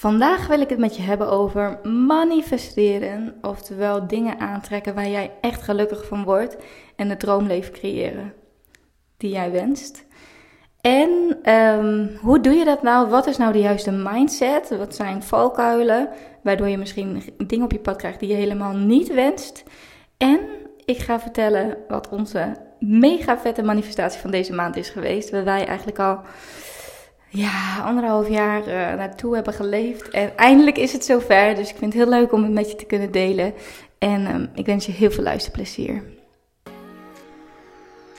Vandaag wil ik het met je hebben over manifesteren, oftewel dingen aantrekken waar jij echt gelukkig van wordt en het droomleven creëren die jij wenst. En ehm, hoe doe je dat nou? Wat is nou de juiste mindset? Wat zijn valkuilen waardoor je misschien dingen op je pad krijgt die je helemaal niet wenst? En ik ga vertellen wat onze mega vette manifestatie van deze maand is geweest. Waar wij eigenlijk al ja, anderhalf jaar uh, naartoe hebben geleefd. En eindelijk is het zover. Dus ik vind het heel leuk om het met je te kunnen delen. En um, ik wens je heel veel luisterplezier.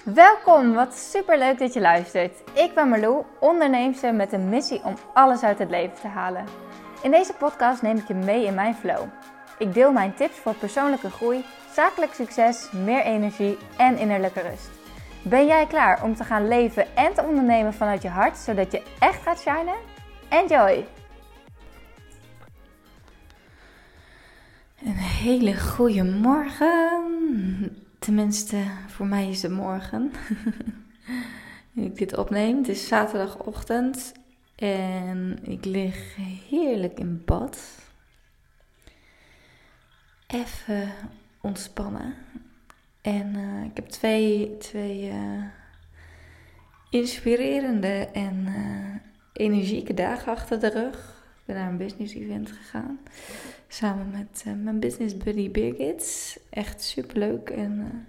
Welkom, wat super leuk dat je luistert. Ik ben Marlou, onderneemster met een missie om alles uit het leven te halen. In deze podcast neem ik je mee in mijn flow. Ik deel mijn tips voor persoonlijke groei, zakelijk succes, meer energie en innerlijke rust. Ben jij klaar om te gaan leven en te ondernemen vanuit je hart, zodat je echt gaat shinen? Enjoy! Een hele goede morgen. Tenminste, voor mij is het morgen. nu ik dit opneem. Het is zaterdagochtend en ik lig heerlijk in bad. Even ontspannen. En uh, ik heb twee, twee uh, inspirerende en uh, energieke dagen achter de rug. Ik ben naar een business event gegaan. Samen met mijn business buddy Birgit. Echt super leuk. En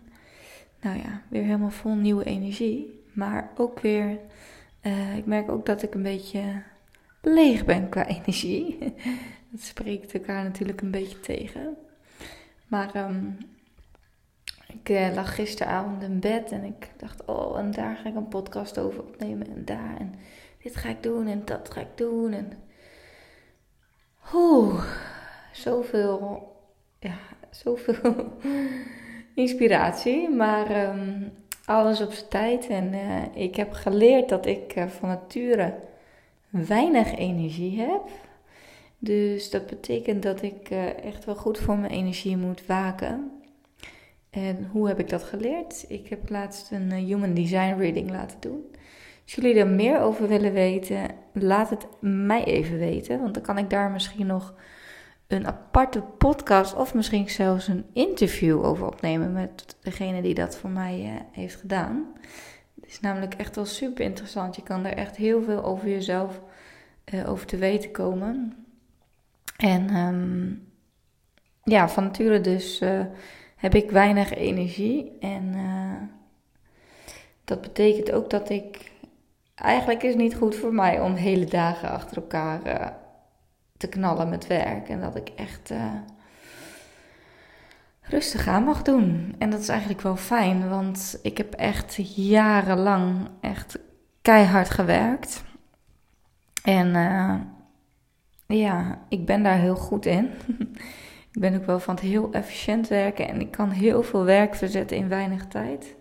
nou ja, weer helemaal vol nieuwe energie. Maar ook weer, ik merk ook dat ik een beetje leeg ben qua energie. Dat spreekt elkaar natuurlijk een beetje tegen. Maar um, ik uh, lag gisteravond in bed en ik dacht, oh, en daar ga ik een podcast over opnemen en daar en dit ga ik doen en dat ga ik doen en oeh, zoveel, ja, zoveel inspiratie, maar um, alles op zijn tijd en uh, ik heb geleerd dat ik uh, van nature weinig energie heb. Dus dat betekent dat ik echt wel goed voor mijn energie moet waken. En hoe heb ik dat geleerd? Ik heb laatst een eh, Human Design Reading laten doen. Als jullie er meer over willen weten, laat het mij even weten. Want dan kan ik daar misschien nog een aparte podcast of misschien zelfs een interview over opnemen met degene die dat voor mij uh, heeft gedaan. Het is namelijk echt wel super interessant. Je kan er echt heel veel over jezelf uh, over te weten komen. En um, ja, van nature dus heb ik weinig energie. En uh, dat betekent ook dat ik. Eigenlijk is het niet goed voor mij om hele dagen achter elkaar uh, te knallen met werk. En dat ik echt uh, rustig aan mag doen. En dat is eigenlijk wel fijn, want ik heb echt jarenlang echt keihard gewerkt. En ja, ik ben daar heel goed in. Ik ben ook wel van het heel efficiënt werken en ik kan heel veel werk verzetten in weinig tijd.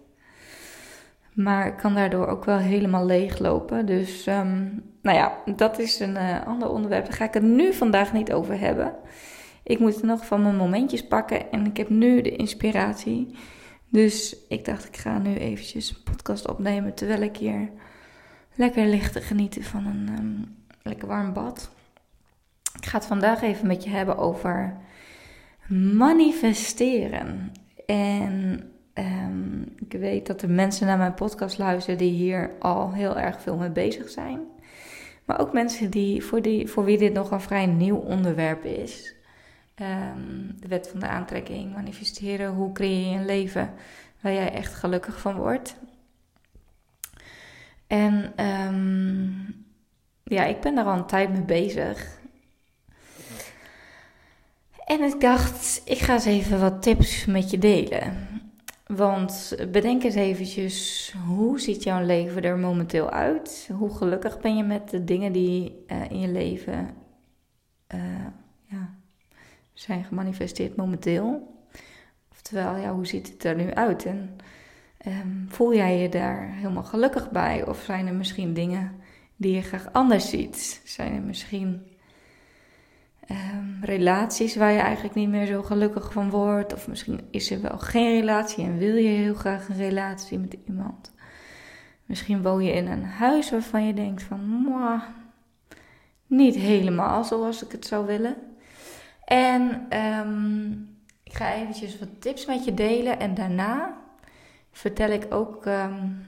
Maar ik kan daardoor ook wel helemaal leeglopen. Dus um, nou ja, dat is een uh, ander onderwerp. Daar ga ik het nu vandaag niet over hebben. Ik moet nog van mijn momentjes pakken en ik heb nu de inspiratie. Dus ik dacht, ik ga nu eventjes een podcast opnemen terwijl ik hier lekker ligt te genieten van een um, lekker warm bad. Ik ga het vandaag even met je hebben over manifesteren. En um, ik weet dat er mensen naar mijn podcast luisteren die hier al heel erg veel mee bezig zijn. Maar ook mensen die, voor, die, voor wie dit nog een vrij nieuw onderwerp is. Um, de wet van de aantrekking, manifesteren. Hoe creëer je een leven waar jij echt gelukkig van wordt? En um, ja, ik ben daar al een tijd mee bezig. En ik dacht, ik ga eens even wat tips met je delen. Want bedenk eens eventjes, hoe ziet jouw leven er momenteel uit? Hoe gelukkig ben je met de dingen die uh, in je leven uh, ja, zijn gemanifesteerd momenteel? Oftewel, ja, hoe ziet het er nu uit? En um, voel jij je daar helemaal gelukkig bij? Of zijn er misschien dingen die je graag anders ziet? Zijn er misschien um, relaties waar je eigenlijk niet meer zo gelukkig van wordt. Of misschien is er wel geen relatie en wil je heel graag een relatie met iemand. Misschien woon je in een huis waarvan je denkt van, niet helemaal zoals ik het zou willen. En ehm, ik ga eventjes wat tips met je delen. En daarna vertel ik ook um,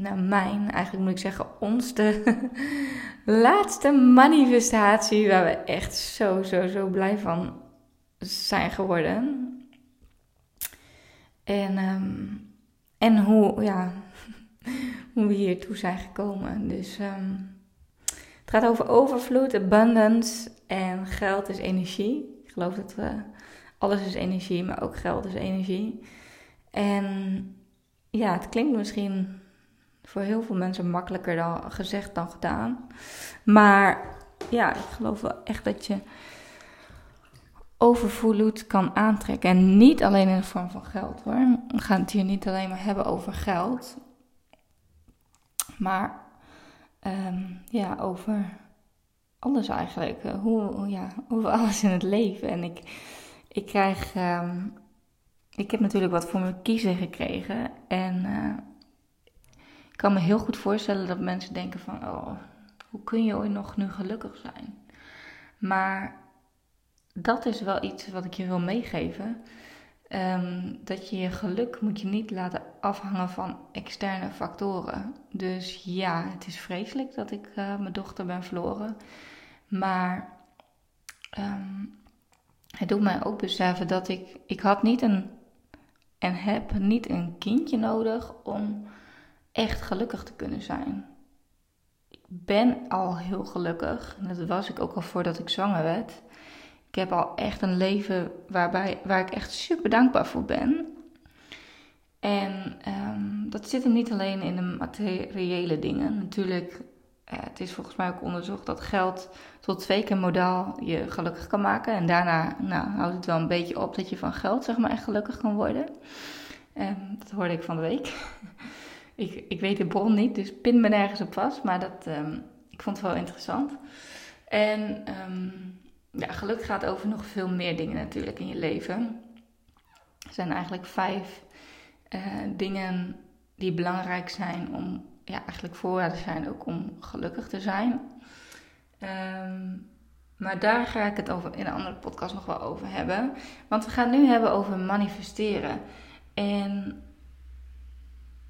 nou, mijn, eigenlijk moet ik zeggen ons, de laatste manifestatie waar we echt zo, zo, zo blij van zijn geworden. En, um, en hoe, ja, hoe we hiertoe zijn gekomen. Dus um, het gaat over overvloed, abundance en geld is energie. Ik geloof dat we, alles is energie, maar ook geld is energie. En ja, het klinkt misschien voor heel veel mensen makkelijker dan gezegd dan gedaan. Maar ja, ik geloof wel echt dat je overvloed kan aantrekken. En niet alleen in de vorm van geld hoor. We gaan het hier niet alleen maar hebben over geld. Maar um, ja, over alles eigenlijk. Eh, hoe, ja, over alles in het leven. En ik, ik krijg. Um, ik heb natuurlijk wat voor me kiezen gekregen. En uh, ik kan me heel goed voorstellen dat mensen denken van... Oh, hoe kun je ooit nog nu gelukkig zijn? Maar dat is wel iets wat ik je wil meegeven. Um, dat je je geluk moet je niet laten afhangen van externe factoren. Dus ja, het is vreselijk dat ik uh, mijn dochter ben verloren. Maar um, het doet mij ook beseffen dat ik... Ik had niet een... En heb niet een kindje nodig om echt gelukkig te kunnen zijn. Ik ben al heel gelukkig. Dat was ik ook al voordat ik zwanger werd. Ik heb al echt een leven waarbij, waar ik echt super dankbaar voor ben. En um, dat zit hem niet alleen in de materiële dingen. Natuurlijk, eh, het is volgens mij ook onderzocht dat geld tot twee keer modaal je gelukkig kan maken. En daarna nou, houdt het wel een beetje op dat je van geld zeg maar echt gelukkig kan worden. Um, dat hoorde ik van de week. ik, ik weet de bron niet, dus pin me nergens op vast. Maar dat, um, ik vond het wel interessant. En um, ja, geluk gaat over nog veel meer dingen natuurlijk in je leven. Er zijn eigenlijk vijf uh, dingen die belangrijk zijn om, ja, eigenlijk voorwaarden zijn ook om gelukkig te zijn. Um, maar daar ga ik het over in een andere podcast nog wel over hebben. Want we gaan nu hebben over manifesteren. En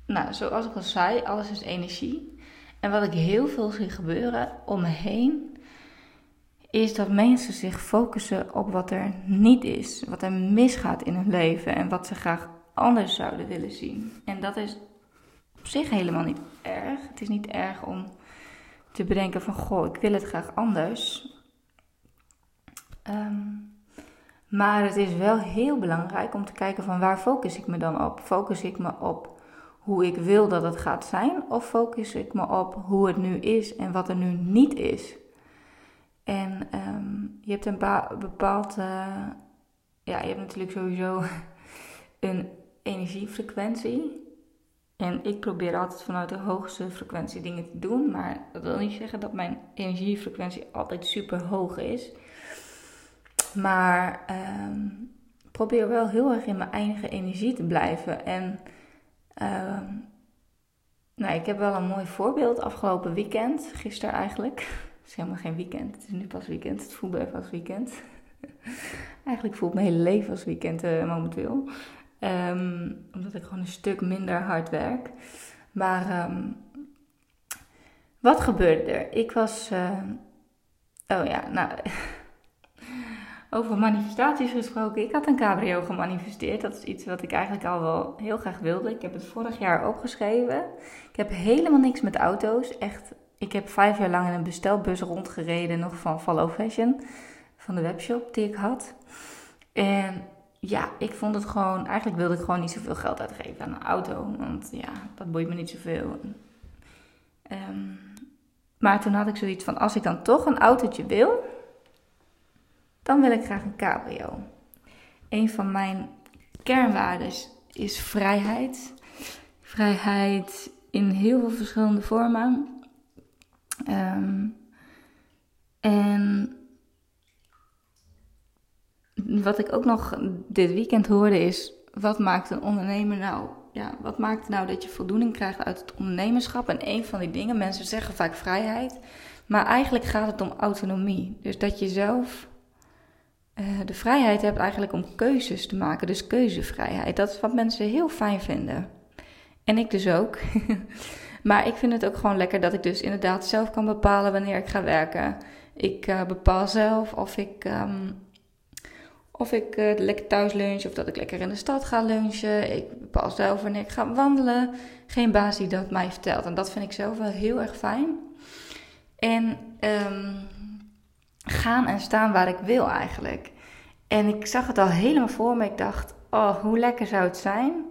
nou, zoals ik al zei, alles is energie. En wat ik heel veel zie gebeuren om me heen, is dat mensen zich focussen op wat er niet is, wat er misgaat in hun leven en wat ze graag anders zouden willen zien. En dat is op zich helemaal niet erg. Het is niet erg om te bedenken van, goh, ik wil het graag anders. Um, maar het is wel heel belangrijk om te kijken van waar focus ik me dan op? Focus ik me op hoe ik wil dat het gaat zijn? Of focus ik me op hoe het nu is en wat er nu niet is? En um, je hebt een bepaald, uh, ja, je hebt natuurlijk sowieso een energiefrequentie. En ik probeer altijd vanuit de hoogste frequentie dingen te doen. Maar dat wil niet zeggen dat mijn energiefrequentie altijd super hoog is. Maar um, probeer wel heel erg in mijn eigen energie te blijven. En um, nou, ik heb wel een mooi voorbeeld afgelopen weekend, gisteren eigenlijk. Het is helemaal geen weekend, het is nu pas weekend. Het voelt even als weekend. eigenlijk voelt mijn hele leven als weekend uh, momenteel. Um, omdat ik gewoon een stuk minder hard werk. Maar um, wat gebeurde er? Ik was. Uh, oh ja, nou. Over manifestaties gesproken. Ik had een cabrio gemanifesteerd. Dat is iets wat ik eigenlijk al wel heel graag wilde. Ik heb het vorig jaar opgeschreven. Ik heb helemaal niks met auto's. Echt, ik heb vijf jaar lang in een bestelbus rondgereden. Nog van Follow Fashion. Van de webshop die ik had. En ja, ik vond het gewoon... Eigenlijk wilde ik gewoon niet zoveel geld uitgeven aan een auto. Want ja, dat boeit me niet zoveel. Um, maar toen had ik zoiets van... Als ik dan toch een autootje wil dan wil ik graag een cabrio. Een van mijn kernwaarden is vrijheid. Vrijheid in heel veel verschillende vormen. Um, en wat ik ook nog dit weekend hoorde is: wat maakt een ondernemer nou? Ja, wat maakt nou dat je voldoening krijgt uit het ondernemerschap? En een van die dingen, mensen zeggen vaak vrijheid. Maar eigenlijk gaat het om autonomie. Dus dat je zelf uh, de vrijheid hebt eigenlijk om keuzes te maken. Dus keuzevrijheid. Dat is wat mensen heel fijn vinden. En ik dus ook. maar ik vind het ook gewoon lekker dat ik dus inderdaad zelf kan bepalen wanneer ik ga werken. Ik uh, bepaal zelf of ik, um, of ik uh, lekker thuis lunch of dat ik lekker in de stad ga lunchen. Ik bepaal zelf wanneer ik ga wandelen. Geen baas die dat mij vertelt. En dat vind ik zelf wel heel erg fijn. En um, gaan en staan waar ik wil eigenlijk. En ik zag het al helemaal voor me. Ik dacht, oh, hoe lekker zou het zijn.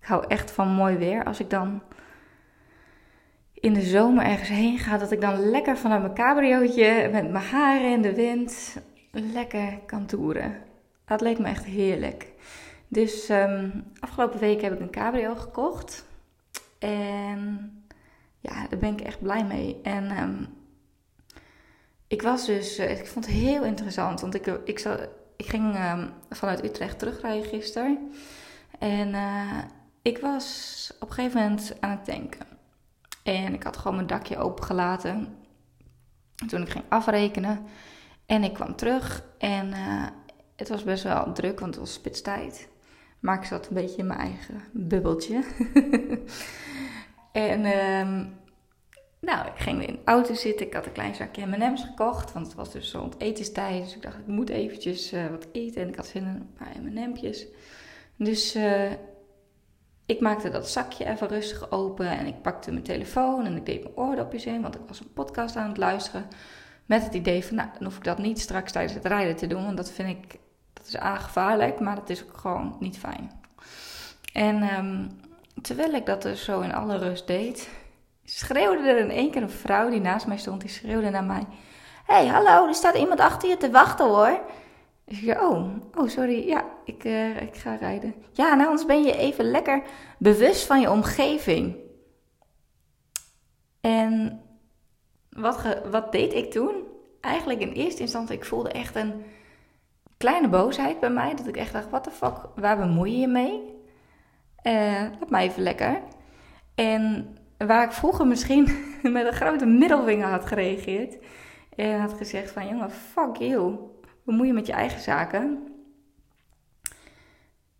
Ik hou echt van mooi weer. Als ik dan in de zomer ergens heen ga, dat ik dan lekker vanuit mijn cabriootje met mijn haren in de wind lekker kan toeren. Dat leek me echt heerlijk. Dus um, afgelopen week heb ik een cabrio gekocht. En ja, daar ben ik echt blij mee. En um, ik was dus, uh, ik vond het heel interessant, want ik, ik, ik ging um, vanuit Utrecht terugrijden gisteren. En uh, ik was op een gegeven moment aan het tanken. En ik had gewoon mijn dakje opengelaten. Toen ik ging afrekenen. En ik kwam terug en uh, het was best wel druk, want het was spitstijd. Maar ik zat een beetje in mijn eigen bubbeltje. en um, nou, ik ging in de auto zitten. Ik had een klein zakje M&M's gekocht, want het was dus zo'n etenstijd. Dus ik dacht, ik moet eventjes uh, wat eten. En ik had zin in een paar M&M'tjes. Dus uh, ik maakte dat zakje even rustig open. En ik pakte mijn telefoon en ik deed mijn oordopjes in. Want ik was een podcast aan het luisteren. Met het idee van, nou, dan hoef ik dat niet straks tijdens het rijden te doen. Want dat vind ik, dat is aangevaarlijk, maar dat is ook gewoon niet fijn. En um, terwijl ik dat dus zo in alle rust deed schreeuwde er in één keer een vrouw die naast mij stond, die schreeuwde naar mij. Hé, hey, hallo, er staat iemand achter je te wachten hoor. Ik zei, oh, oh sorry, ja, ik, uh, ik ga rijden. Ja, nou, anders ben je even lekker bewust van je omgeving. En wat, wat deed ik toen? Eigenlijk in eerste instantie, ik voelde echt een kleine boosheid bij mij. Dat ik echt dacht, what the fuck, waar bemoei je je mee? Uh, laat mij even lekker. En waar ik vroeger misschien met een grote middelvinger had gereageerd. En had gezegd van, jongen, fuck you. Bemoei je met je eigen zaken.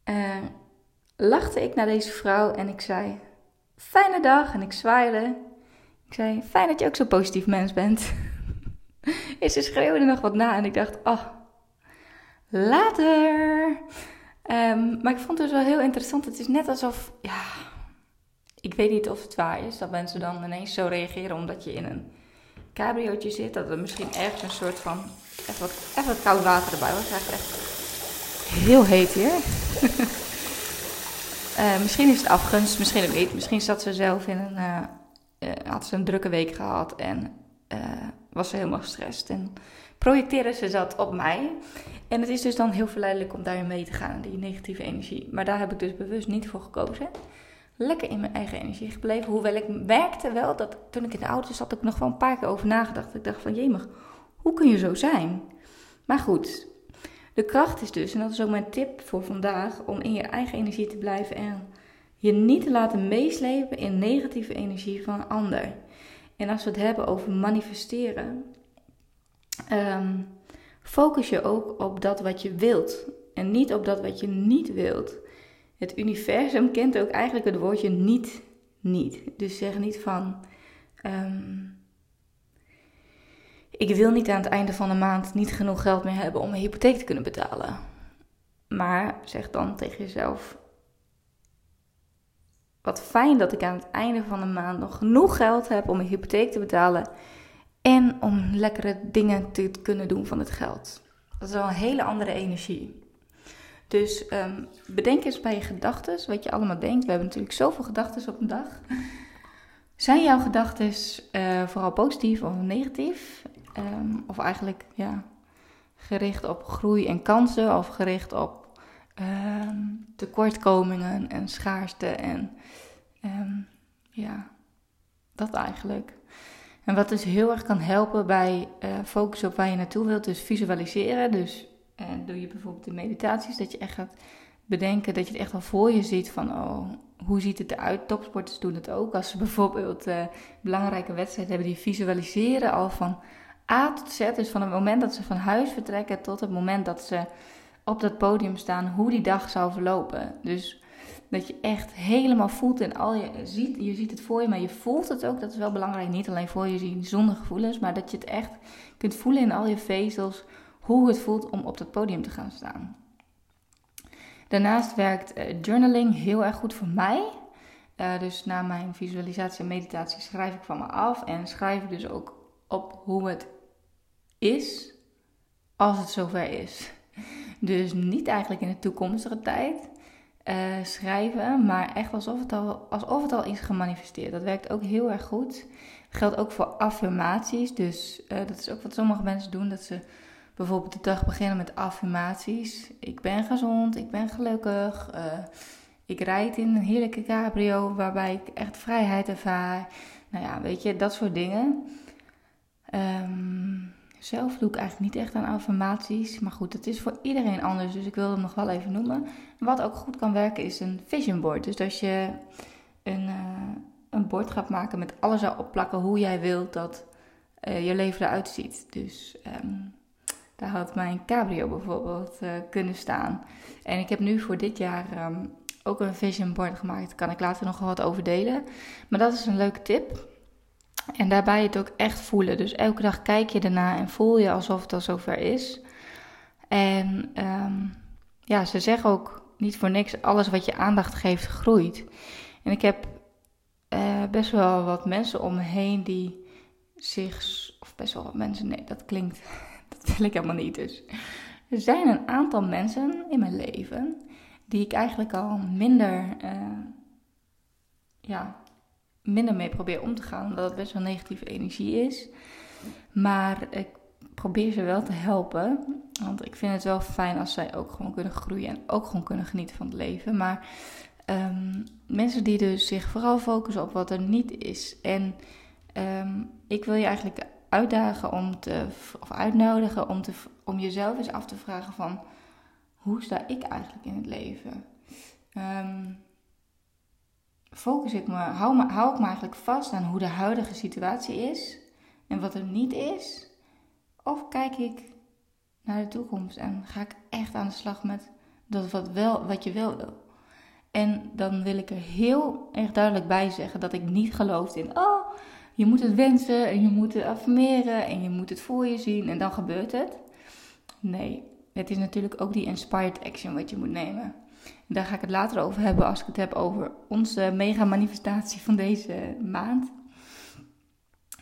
Uh, lachte ik naar deze vrouw en ik zei, fijne dag. En ik zwaaide. Ik zei, fijn dat je ook zo'n positief mens bent. en ze schreeuwde nog wat na en ik dacht, oh, later. Um, maar ik vond het dus wel heel interessant. Het is net alsof, ja, ik weet niet of het waar is dat mensen dan ineens zo reageren omdat je in een cabriootje zit. Dat er misschien ergens een soort van even wat, koud water erbij was. Het echt heel heet hier. uh, misschien is het afgunst, misschien ook niet. Misschien zat ze zelf in een, uh, uh, had ze een drukke week gehad en was ze helemaal gestrest. En projecteren ze dat op mij. En het is dus dan heel verleidelijk om daarin mee te gaan, die negatieve energie. Maar daar heb ik dus bewust niet voor gekozen lekker in mijn eigen energie gebleven. Hoewel ik merkte wel dat toen ik in de auto zat, ik nog wel een paar keer over nagedacht. Ik dacht van, jemig, hoe kun je zo zijn? Maar goed, de kracht is dus, en dat is ook mijn tip voor vandaag, om in je eigen energie te blijven en je niet te laten meeslepen in negatieve energie van een ander. En als we het hebben over manifesteren, um, focus je ook op dat wat je wilt en niet op dat wat je niet wilt. Het universum kent ook eigenlijk het woordje niet, niet. Dus zeg niet van, um, ik wil niet aan het einde van de maand niet genoeg geld meer hebben om mijn hypotheek te kunnen betalen. Maar zeg dan tegen jezelf, wat fijn dat ik aan het einde van de maand nog genoeg geld heb om mijn hypotheek te betalen en om lekkere dingen te kunnen doen van het geld. Dat is wel een hele andere energie. Dus um, bedenk eens bij je gedachten wat je allemaal denkt. We hebben natuurlijk zoveel gedachten op een dag. Zijn jouw gedachten uh, vooral positief of negatief? Um, of eigenlijk ja, gericht op groei en kansen of gericht op um, tekortkomingen en schaarste en ja, dat eigenlijk. En wat dus heel erg kan helpen bij uh, focussen op waar je naartoe wilt, dus visualiseren. Dus en doe je bijvoorbeeld de meditaties, dat je echt gaat bedenken dat je het echt al voor je ziet van, oh, hoe ziet het eruit? Topsporters doen het ook. Als ze bijvoorbeeld uh, belangrijke wedstrijden hebben, die visualiseren al van A tot Z. Dus van het moment dat ze van huis vertrekken tot het moment dat ze op dat podium staan, hoe die dag zou verlopen. Dus dat je echt helemaal voelt en al je ziet, je ziet het voor je, maar je voelt het ook. Dat is wel belangrijk. Niet alleen voor je zien zonder gevoelens, maar dat je het echt kunt voelen in al je vezels hoe het voelt om op dat podium te gaan staan. Daarnaast werkt uh, journaling heel erg goed voor mij. Uh, dus na mijn visualisatie en meditatie schrijf ik van me af en schrijf ik dus ook op hoe het is als het zover is. Dus niet eigenlijk in de toekomstige tijd uh, schrijven, maar echt alsof het, al, alsof het al is gemanifesteerd. Dat werkt ook heel erg goed. Dat geldt ook voor affirmaties. Dus dat is ook wat sommige mensen doen, dat ze bijvoorbeeld de dag beginnen met affirmaties. Ik ben gezond, ik ben gelukkig. Uh, ik rijd in een heerlijke cabrio waarbij ik echt vrijheid ervaar. Nou ja, weet je, dat soort dingen. Um, zelf doe ik eigenlijk niet echt aan affirmaties. Maar goed, het is voor iedereen anders, dus ik wil hem nog wel even noemen. wat ook goed kan werken is een vision board. Dus als je een, uh, een bord gaat maken met alles erop plakken hoe jij wilt dat uh, je leven eruit ziet. Dus um, had mijn cabrio bijvoorbeeld uh, kunnen staan. En ik heb nu voor dit jaar um, ook een vision board gemaakt. Kan ik later nog wat over delen. Maar dat is een leuke tip. En daarbij het ook echt voelen. Dus elke dag kijk je ernaar en voel je alsof het al zover is. En um, ja, ze zeggen ook niet voor niks: alles wat je aandacht geeft, groeit. En ik heb uh, best wel wat mensen om me heen die zich. Of best wel wat mensen, nee, dat klinkt dat ik helemaal niet. Dus er zijn een aantal mensen in mijn leven die ik eigenlijk al minder, uh, ja, minder mee probeer om te gaan. Omdat het best wel negatieve energie is. Maar ik probeer ze wel te helpen. Want ik vind het wel fijn als zij ook gewoon kunnen groeien en ook gewoon kunnen genieten van het leven. Maar um, mensen die dus zich vooral focussen op wat er niet is. En um, ik wil je eigenlijk uitdagen om te, of uitnodigen om, te, om jezelf eens af te vragen van hoe sta ik eigenlijk in het leven? Um, focus ik me hou, hou ik me eigenlijk vast aan hoe de huidige situatie is en wat er niet is? Of kijk ik naar de toekomst en ga ik echt aan de slag met dat wat, wel, wat je wel wil? En dan wil ik er heel erg duidelijk bij zeggen dat ik niet geloof in, oh, je moet het wensen en je moet het affirmeren en je moet het voor je zien en dan gebeurt het. Nee, het is natuurlijk ook die inspired action wat je moet nemen. En daar ga ik het later over hebben als ik het heb over onze mega manifestatie van deze maand.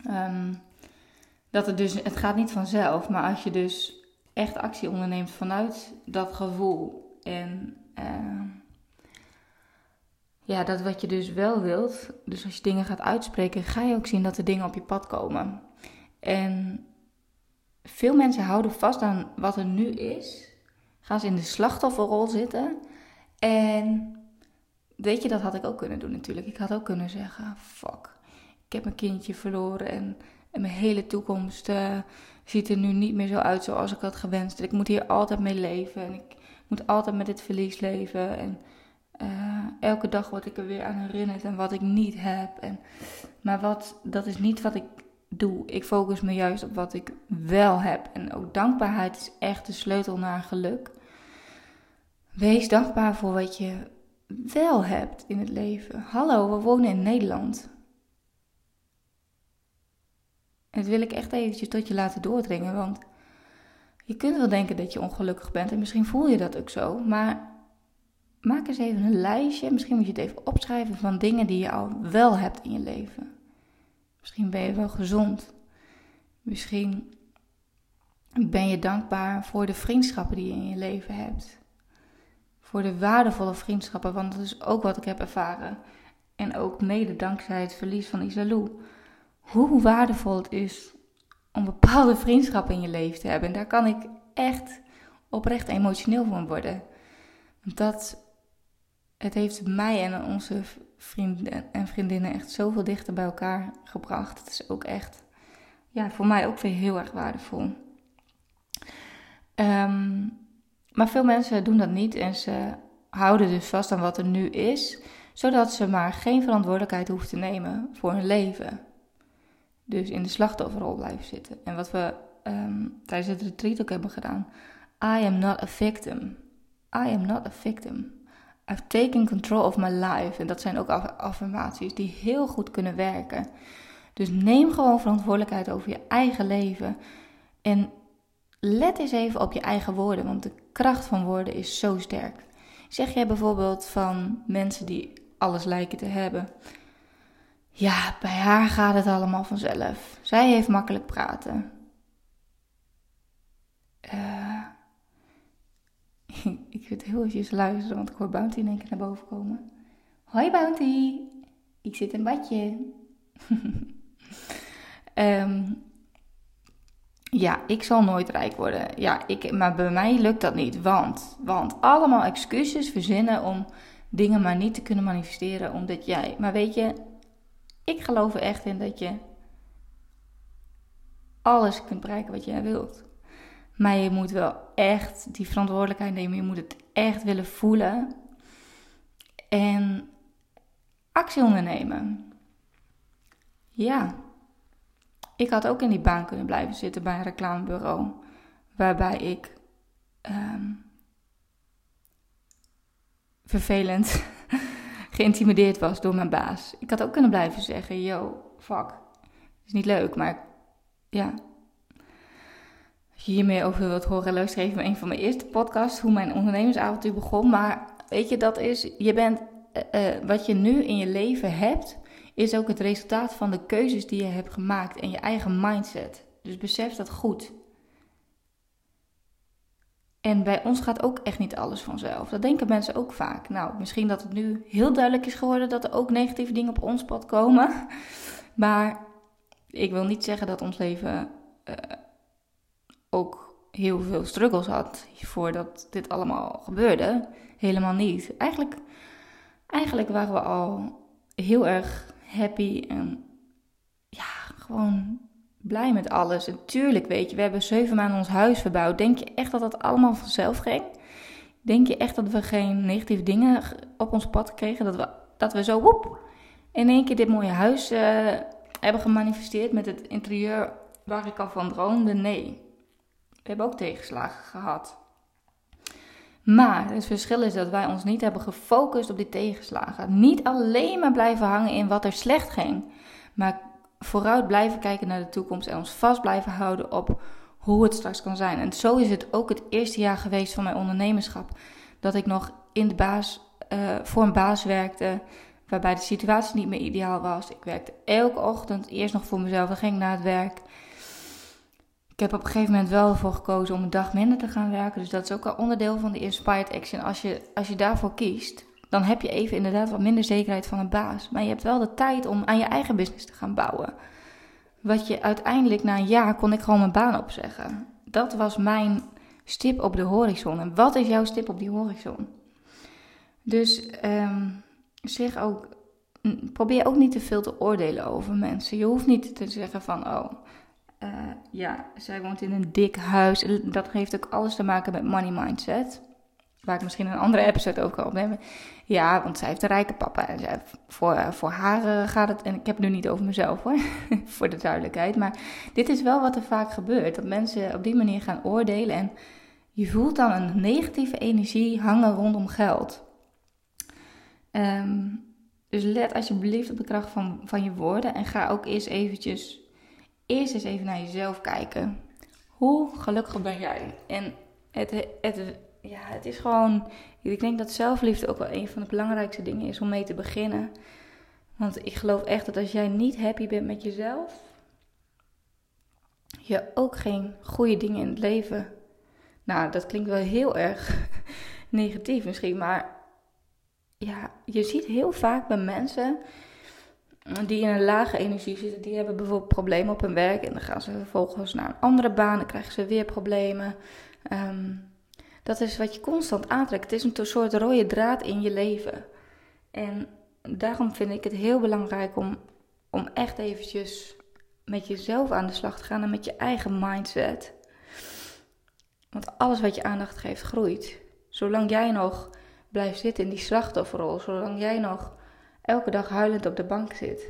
Um, dat het dus, het gaat niet vanzelf, maar als je dus echt actie onderneemt vanuit dat gevoel en uh, ja, dat wat je dus wel wilt, dus als je dingen gaat uitspreken, ga je ook zien dat er dingen op je pad komen. En veel mensen houden vast aan wat er nu is, gaan ze in de slachtofferrol zitten. En weet je, dat had ik ook kunnen doen natuurlijk. Ik had ook kunnen zeggen: fuck, ik heb mijn kindje verloren en, mijn hele toekomst uh, ziet er nu niet meer zo uit zoals ik had gewenst. Ik moet hier altijd mee leven en ik moet altijd met dit verlies leven. En uh, elke dag word ik er weer aan herinnerd en wat ik niet heb. En, maar wat, dat is niet wat ik doe. Ik focus me juist op wat ik wel heb. En ook dankbaarheid is echt de sleutel naar geluk. Wees dankbaar voor wat je wel hebt in het leven. Hallo, we wonen in Nederland. Dat wil ik echt eventjes tot je laten doordringen, want je kunt wel denken dat je ongelukkig bent en misschien voel je dat ook zo, maar maak eens even een lijstje. Misschien moet je het even opschrijven van dingen die je al wel hebt in je leven. Misschien ben je wel gezond. Misschien ben je dankbaar voor de vriendschappen die je in je leven hebt. Voor de waardevolle vriendschappen, want dat is ook wat ik heb ervaren. En ook mede dankzij het verlies van Isalou. Hoe waardevol het is om bepaalde vriendschappen in je leven te hebben. En daar kan ik echt oprecht emotioneel van worden. Dat het heeft mij en onze vrienden en vriendinnen echt zoveel dichter bij elkaar gebracht. Het is ook echt, ja, voor mij ook weer heel erg waardevol. Um, maar veel mensen doen dat niet en ze houden dus vast aan wat er nu is, zodat ze maar geen verantwoordelijkheid hoeven te nemen voor hun leven. Dus in de slachtofferrol blijven zitten. En wat we um, tijdens het retreat ook hebben gedaan. I am not a victim. I am not a victim. I've taken control of my life. En dat zijn ook affirmaties die heel goed kunnen werken. Dus neem gewoon verantwoordelijkheid over je eigen leven. En let eens even op je eigen woorden, want de kracht van woorden is zo sterk. Zeg jij bijvoorbeeld van mensen die alles lijken te hebben. Ja, bij haar gaat het allemaal vanzelf. Zij heeft makkelijk praten. Uh, ik wil heel eventjes luisteren, want ik hoor Bounty in één keer naar boven komen. Hoi Bounty, ik zit in badje. um, ja, ik zal nooit rijk worden. Ja, ik, maar bij mij lukt dat niet. Want, want allemaal excuses verzinnen om dingen maar niet te kunnen manifesteren. Omdat jij. Maar weet je, ik geloof er echt in dat je alles kunt bereiken wat jij wilt. Maar je moet wel echt die verantwoordelijkheid nemen. Je moet het echt willen voelen. En actie ondernemen. Ja. Ik had ook in die baan kunnen blijven zitten bij een reclamebureau. Waarbij ik ehm, vervelend geïntimideerd was door mijn baas. Ik had ook kunnen blijven zeggen: Yo, fuck. Is niet leuk, maar ja. Als je hier meer over wilt horen, luister even een van mijn eerste podcasts. Hoe mijn ondernemersavontuur begon. Maar weet je, dat is. Je bent. Uh, uh, wat je nu in je leven hebt is ook het resultaat van de keuzes die je hebt gemaakt en je eigen mindset. Dus besef dat goed. En bij ons gaat ook echt niet alles vanzelf. Dat denken mensen ook vaak. Nou, misschien dat het nu heel duidelijk is geworden dat er ook negatieve dingen op ons pad komen. Maar ik wil niet zeggen dat ons leven uh, ook heel veel struggles had voordat dit allemaal gebeurde. Helemaal niet. Eigenlijk, eigenlijk waren we al heel erg happy en ja, gewoon blij met alles. En tuurlijk, weet je, we hebben zeven maanden ons huis verbouwd. Denk je echt dat dat allemaal vanzelf ging? Denk je echt dat we geen negatieve dingen op ons pad kregen? Dat we, dat we zo woep, in één keer dit mooie huis uh, hebben gemanifesteerd met het interieur waar ik al van droomde? Nee. We hebben ook tegenslagen gehad. Maar het verschil is dat wij ons niet hebben gefocust op die tegenslagen. Niet alleen maar blijven hangen in wat er slecht ging, maar vooruit blijven kijken naar de toekomst en ons vast blijven houden op hoe het straks kan zijn. En zo is het ook het eerste jaar geweest van mijn ondernemerschap. Dat ik nog in de baas, uh, voor een baas werkte, waarbij de situatie niet meer ideaal was. Ik werkte elke ochtend eerst nog voor mezelf, dan ging naar het werk. Ik heb op een gegeven moment wel ervoor gekozen om een dag minder te gaan werken. Dus dat is ook al onderdeel van de Inspired Action. Als je, als je daarvoor kiest, dan heb je even inderdaad wat minder zekerheid van een baas. Maar je hebt wel de tijd om aan je eigen business te gaan bouwen. Wat je uiteindelijk na een jaar kon ik gewoon mijn baan opzeggen. Dat was mijn stip op de horizon. En wat is jouw stip op die horizon? Dus um, zeg ook, probeer ook niet te veel te oordelen over mensen. Je hoeft niet te zeggen van, oh, uh, ja, zij woont in een dik huis. Dat heeft ook alles te maken met money mindset. Waar ik misschien een andere episode over kan opnemen. Ja, want zij heeft een rijke papa. En zij, voor, uh, voor haar uh, gaat het. En ik heb het nu niet over mezelf hoor. voor de duidelijkheid. Maar dit is wel wat er vaak gebeurt. Dat mensen op die manier gaan oordelen. En je voelt dan een negatieve energie hangen rondom geld. Um, dus let alsjeblieft op de kracht van, van je woorden. En ga ook eerst eventjes eerst eens even naar jezelf kijken. Hoe gelukkig ben jij? En het, het, ja, het is gewoon. Ik denk dat zelfliefde ook wel een van de belangrijkste dingen is om mee te beginnen. Want ik geloof echt dat als jij niet happy bent met jezelf, je ook geen goede dingen in het leven. Nou, dat klinkt wel heel erg negatief misschien, maar ja, je ziet heel vaak bij mensen die in een lage energie zitten, die hebben bijvoorbeeld problemen op hun werk. En dan gaan ze vervolgens naar een andere baan, dan krijgen ze weer problemen. Ehm, dat is wat je constant aantrekt. Het is een soort rode draad in je leven. En daarom vind ik het heel belangrijk om, om echt eventjes met jezelf aan de slag te gaan en met je eigen mindset. Want alles wat je aandacht geeft, groeit. Zolang jij nog blijft zitten in die slachtofferrol, zolang jij nog elke dag huilend op de bank zit.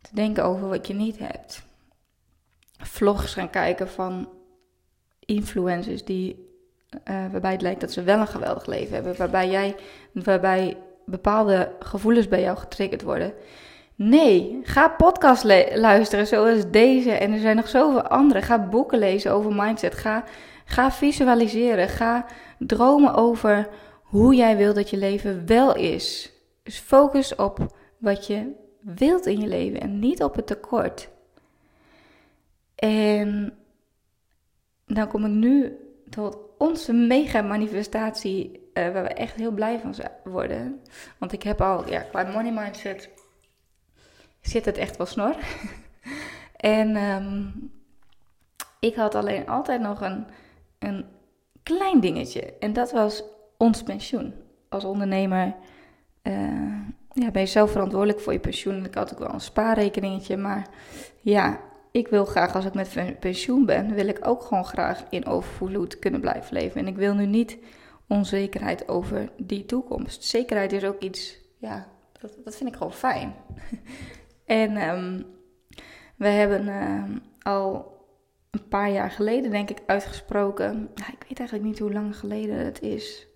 Te denken over wat je niet hebt. Vlogs gaan kijken van influencers die, uh, waarbij het lijkt dat ze wel een geweldig leven hebben. Waarbij, jij, waarbij bepaalde gevoelens bij jou getriggerd worden. Nee, ga podcast luisteren zoals deze. En er zijn nog zoveel andere. Ga boeken lezen over mindset. Ga, ga visualiseren. Ga dromen over hoe jij wil dat je leven wel is. Dus focus op wat je wilt in je leven en niet op het tekort. En dan kom ik nu tot onze mega manifestatie, uh, waar we echt heel blij van worden. Want ik heb al, ja, qua money mindset zit het echt wel snor. en um, ik had alleen altijd nog een, een klein dingetje. En dat was ons pensioen. Als ondernemer ja, ben je zelf verantwoordelijk voor je pensioen. Ik had ook wel een spaarrekeningetje. Maar ja, ik wil graag als ik met pensioen ben, wil ik ook gewoon graag in overvloed kunnen blijven leven. En ik wil nu niet onzekerheid over die toekomst. Zekerheid is ook iets, ja, dat, dat vind ik gewoon fijn. en um, we hebben uh, al een paar jaar geleden, denk ik, uitgesproken. Ik weet eigenlijk niet hoe lang geleden het is.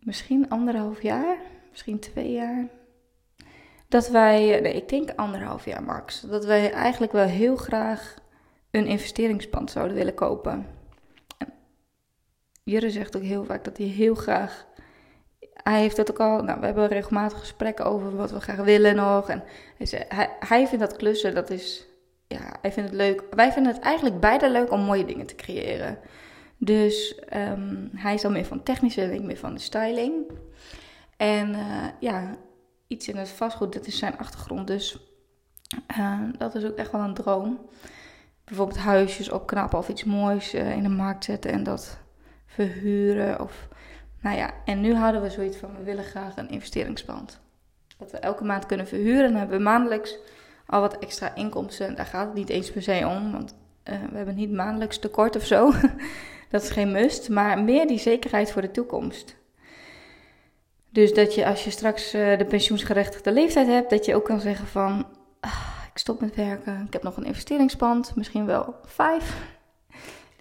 Misschien anderhalf jaar, misschien twee jaar. Dat wij, nee, ik denk anderhalf jaar max, dat wij eigenlijk wel heel graag een investeringspand zouden willen kopen. Jurre zegt ook heel vaak dat hij heel graag. Hij heeft dat ook al. Nou, we hebben regelmatig gesprekken over wat we graag willen nog. En hij, hij vindt dat klussen, dat is ja, hij vindt het leuk. Wij vinden het eigenlijk beide leuk om mooie dingen te creëren. Dus um, hij is al meer van technische en ik meer van de styling. En uh, ja, iets in het vastgoed, dat is zijn achtergrond. Dus uh, dat is ook echt wel een droom. Bijvoorbeeld huisjes opknappen of iets moois uh, in de markt zetten en dat verhuren. Of, nou ja, en nu hadden we zoiets van, we willen graag een investeringspand. Dat we elke maand kunnen verhuren. Dan hebben we maandelijks al wat extra inkomsten. Daar gaat het niet eens per se om, want we hebben niet maandelijks tekort of zo. dat is geen must, maar meer die zekerheid voor de toekomst. Dus dat je als je straks uh, de pensioensgerechtigde leeftijd hebt, dat je ook kan zeggen van, ah, ik stop met werken, ik heb nog een investeringspand, misschien wel vijf.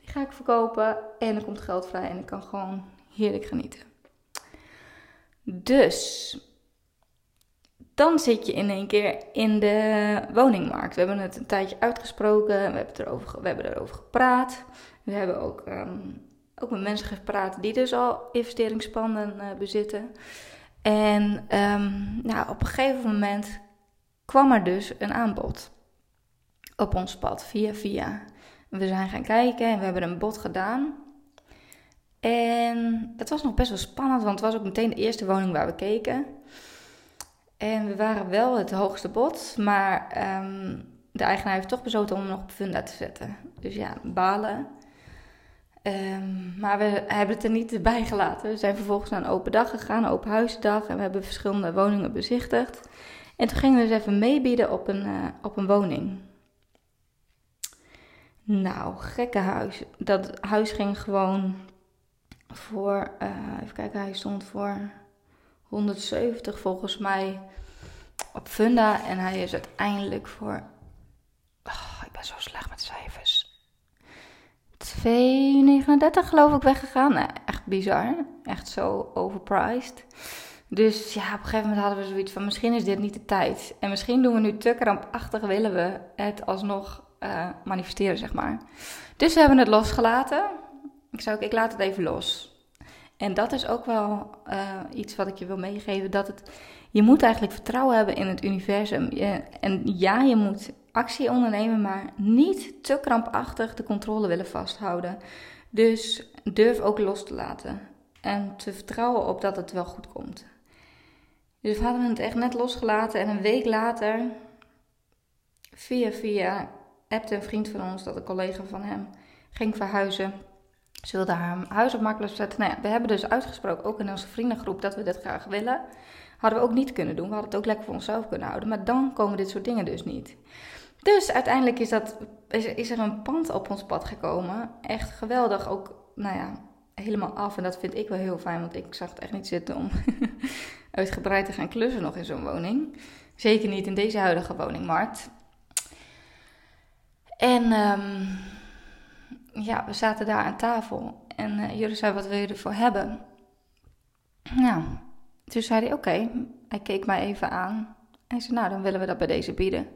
Die ga ik verkopen en er komt geld vrij en ik kan gewoon heerlijk genieten. Dus dan zit je in één keer in de woningmarkt. We hebben het een tijdje uitgesproken, we hebben, erover, we hebben erover gepraat. We hebben ook, ehm, ook met mensen gepraat die dus al investeringspanden uh, bezitten. En um, nou, op een gegeven moment kwam er dus een aanbod op ons pad, via via. We zijn gaan kijken en we hebben een bod gedaan. En het was nog best wel spannend, want het was ook meteen de eerste woning waar we keken. En we waren wel het hoogste bod, maar ehm, de eigenaar heeft toch besloten om nog op funda te zetten. Dus ja, balen. Um, maar we hebben het er niet bij gelaten. We zijn vervolgens naar een open dag gegaan, een open huisdag. En we hebben verschillende woningen bezichtigd. En toen gingen we dus even meebieden op een, uh, op een woning. Nou, gekke huis. Dat huis ging gewoon voor, uh, even kijken, hij stond voor 170 volgens mij op Funda. En hij is uiteindelijk voor. Oh, ik ben zo slecht. 2,39 geloof ik weggegaan. Nou, echt bizar. Echt zo overpriced. Dus ja, op een gegeven moment hadden we zoiets van: misschien is dit niet de tijd. En misschien doen we nu te krampachtig, willen we het alsnog uh, manifesteren, zeg maar. Dus we hebben het losgelaten. Ik zou ook, ik laat het even los. En dat is ook wel uh, iets wat ik je wil meegeven. Dat het, je moet eigenlijk vertrouwen hebben in het universum. en ja, je moet actie ondernemen, maar niet te krampachtig de controle willen vasthouden. Dus durf ook los te laten. En te vertrouwen op dat het wel goed komt. Dus we hadden het echt net losgelaten. En een week later, via via, appte een vriend van ons dat een collega van hem ging verhuizen ze wilde haar huis op marktplaats zetten. Nou ja, we hebben dus uitgesproken, ook in onze vriendengroep, dat we dit graag willen. Hadden we ook niet kunnen doen. We hadden het ook lekker voor onszelf kunnen houden. Maar dan komen dit soort dingen dus niet. Dus uiteindelijk is, dat, is, er een pand op ons pad gekomen. Echt geweldig. Ook, nou ja, helemaal af. En dat vind ik wel heel fijn, want ik zag het echt niet zitten om uitgebreid te gaan klussen nog in zo'n woning. Zeker niet in deze huidige woningmarkt. En um, ja, we zaten daar aan tafel. En uh, jullie zei, wat wil je ervoor hebben? Nou, toen zei hij, oké. Hij keek mij even aan. En zei, nou, dan willen we dat bij deze bieden.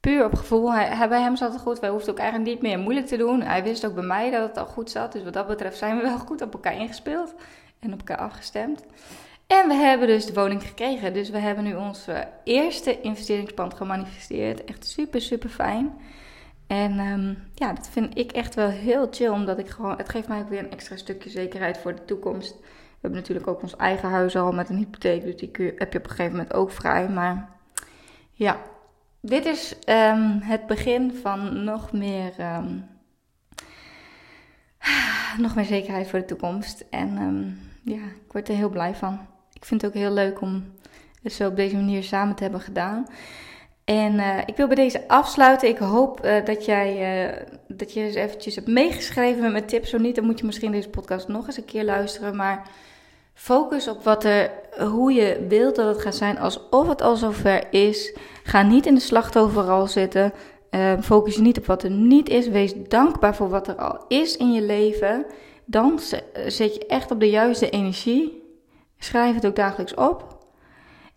Puur op gevoel. Hij, bij hem zat het goed. Wij hoefden ook eigenlijk niet meer moeilijk te doen. Hij wist ook bij mij dat het al goed zat. Dus wat dat betreft zijn we wel goed op elkaar ingespeeld. En op elkaar afgestemd. En we hebben dus de woning gekregen. Dus we hebben nu ons eerste investeringspand gemanifesteerd. Echt super, super fijn. En um, ja, dat vind ik echt wel heel chill, omdat ik gewoon, het geeft mij ook weer een extra stukje zekerheid voor de toekomst. We hebben natuurlijk ook ons eigen huis al met een hypotheek, dus die heb je op een gegeven moment ook vrij. Maar ja, dit is um, het begin van nog meer, um, nog meer zekerheid voor de toekomst. En ja, ik word er heel blij van. Ik vind het ook heel leuk om het zo op deze manier samen te hebben gedaan. En uh, ik wil bij deze afsluiten. Ik hoop uh, dat jij uh, dat je eens eventjes hebt meegeschreven met mijn tips. Zo niet, dan moet je misschien deze podcast nog eens een keer luisteren. Maar focus op wat er, hoe je wilt dat het gaat zijn, alsof het al zover is. Ga niet in de slachtofferrol zitten. focus je niet op wat er niet is. Wees dankbaar voor wat er al is in je leven. Dan zet je echt op de juiste energie. Schrijf het ook dagelijks op.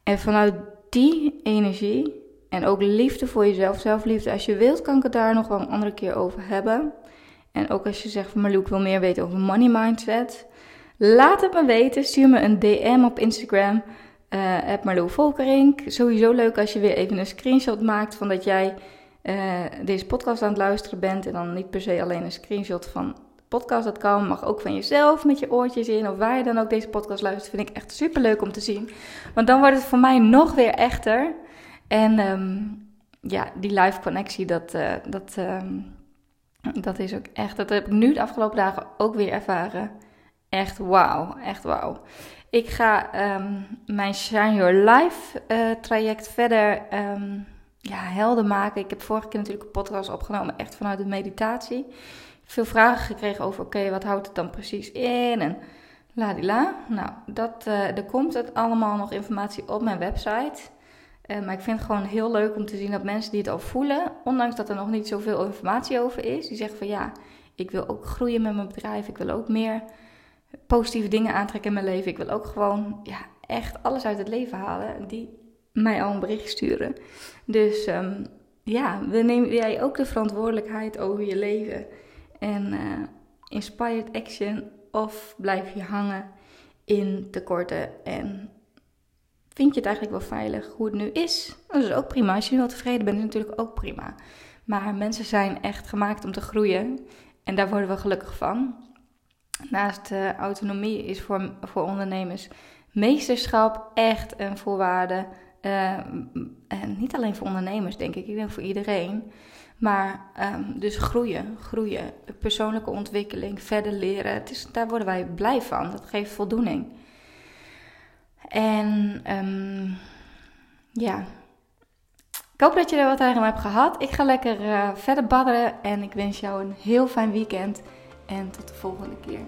En vanuit die energie en ook liefde voor jezelf, zelfliefde. Als je wilt, kan ik het daar nog wel een andere keer over hebben. En ook als je zegt Marloek, wil meer weten over money mindset. Laat het me weten. Stuur me een DM op Instagram. Uh, Marloe Volkering. Sowieso leuk als je weer even een screenshot maakt van dat jij uh, deze podcast aan het luisteren bent. En dan niet per se alleen een screenshot van podcast. Dat kan, mag ook van jezelf met je oortjes in. Of waar je dan ook deze podcast luistert. Vind ik echt super leuk om te zien. Want dan wordt het voor mij nog weer echter. En um, ja, die live connectie, dat, uh, dat, um, dat is ook echt, dat heb ik nu de afgelopen dagen ook weer ervaren. Echt wauw, echt wauw. Ik ga um, mijn Shine Your Life uh, traject verder ja, helder maken. Ik heb vorige keer natuurlijk een podcast opgenomen, echt vanuit de meditatie. Veel vragen gekregen over, oké, wat houdt het dan precies in? En la. Nou, dat, uh, er komt het allemaal nog informatie op mijn website. Uh, maar ik vind het gewoon heel leuk om te zien dat mensen die het al voelen, ondanks dat er nog niet zoveel informatie over is, die zeggen van ja, ik wil ook groeien met mijn bedrijf, ik wil ook meer positieve dingen aantrekken in mijn leven, ik wil ook gewoon ja, echt alles uit het leven halen, die mij al een bericht sturen. Dus um, ja, we nemen jij ook de verantwoordelijkheid over je leven. En uh, inspired action of blijf je hangen in tekorten en vind je het eigenlijk wel veilig hoe het nu is? Dat is ook prima. Als je nu wel tevreden bent, is natuurlijk ook prima. Maar mensen zijn echt gemaakt om te groeien. En daar worden we gelukkig van. Naast uh, autonomie is voor, voor ondernemers meesterschap echt een voorwaarde. En niet alleen voor ondernemers, denk ik. Ik denk voor iedereen. Maar um, dus groeien, groeien, persoonlijke ontwikkeling, verder leren. Het is, daar worden wij blij van. Dat geeft voldoening. En um, ja, ik hoop dat je er wat aan hebt gehad. Ik ga lekker uh, verder badderen en ik wens jou een heel fijn weekend. En tot de volgende keer.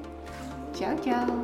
Ciao, ciao.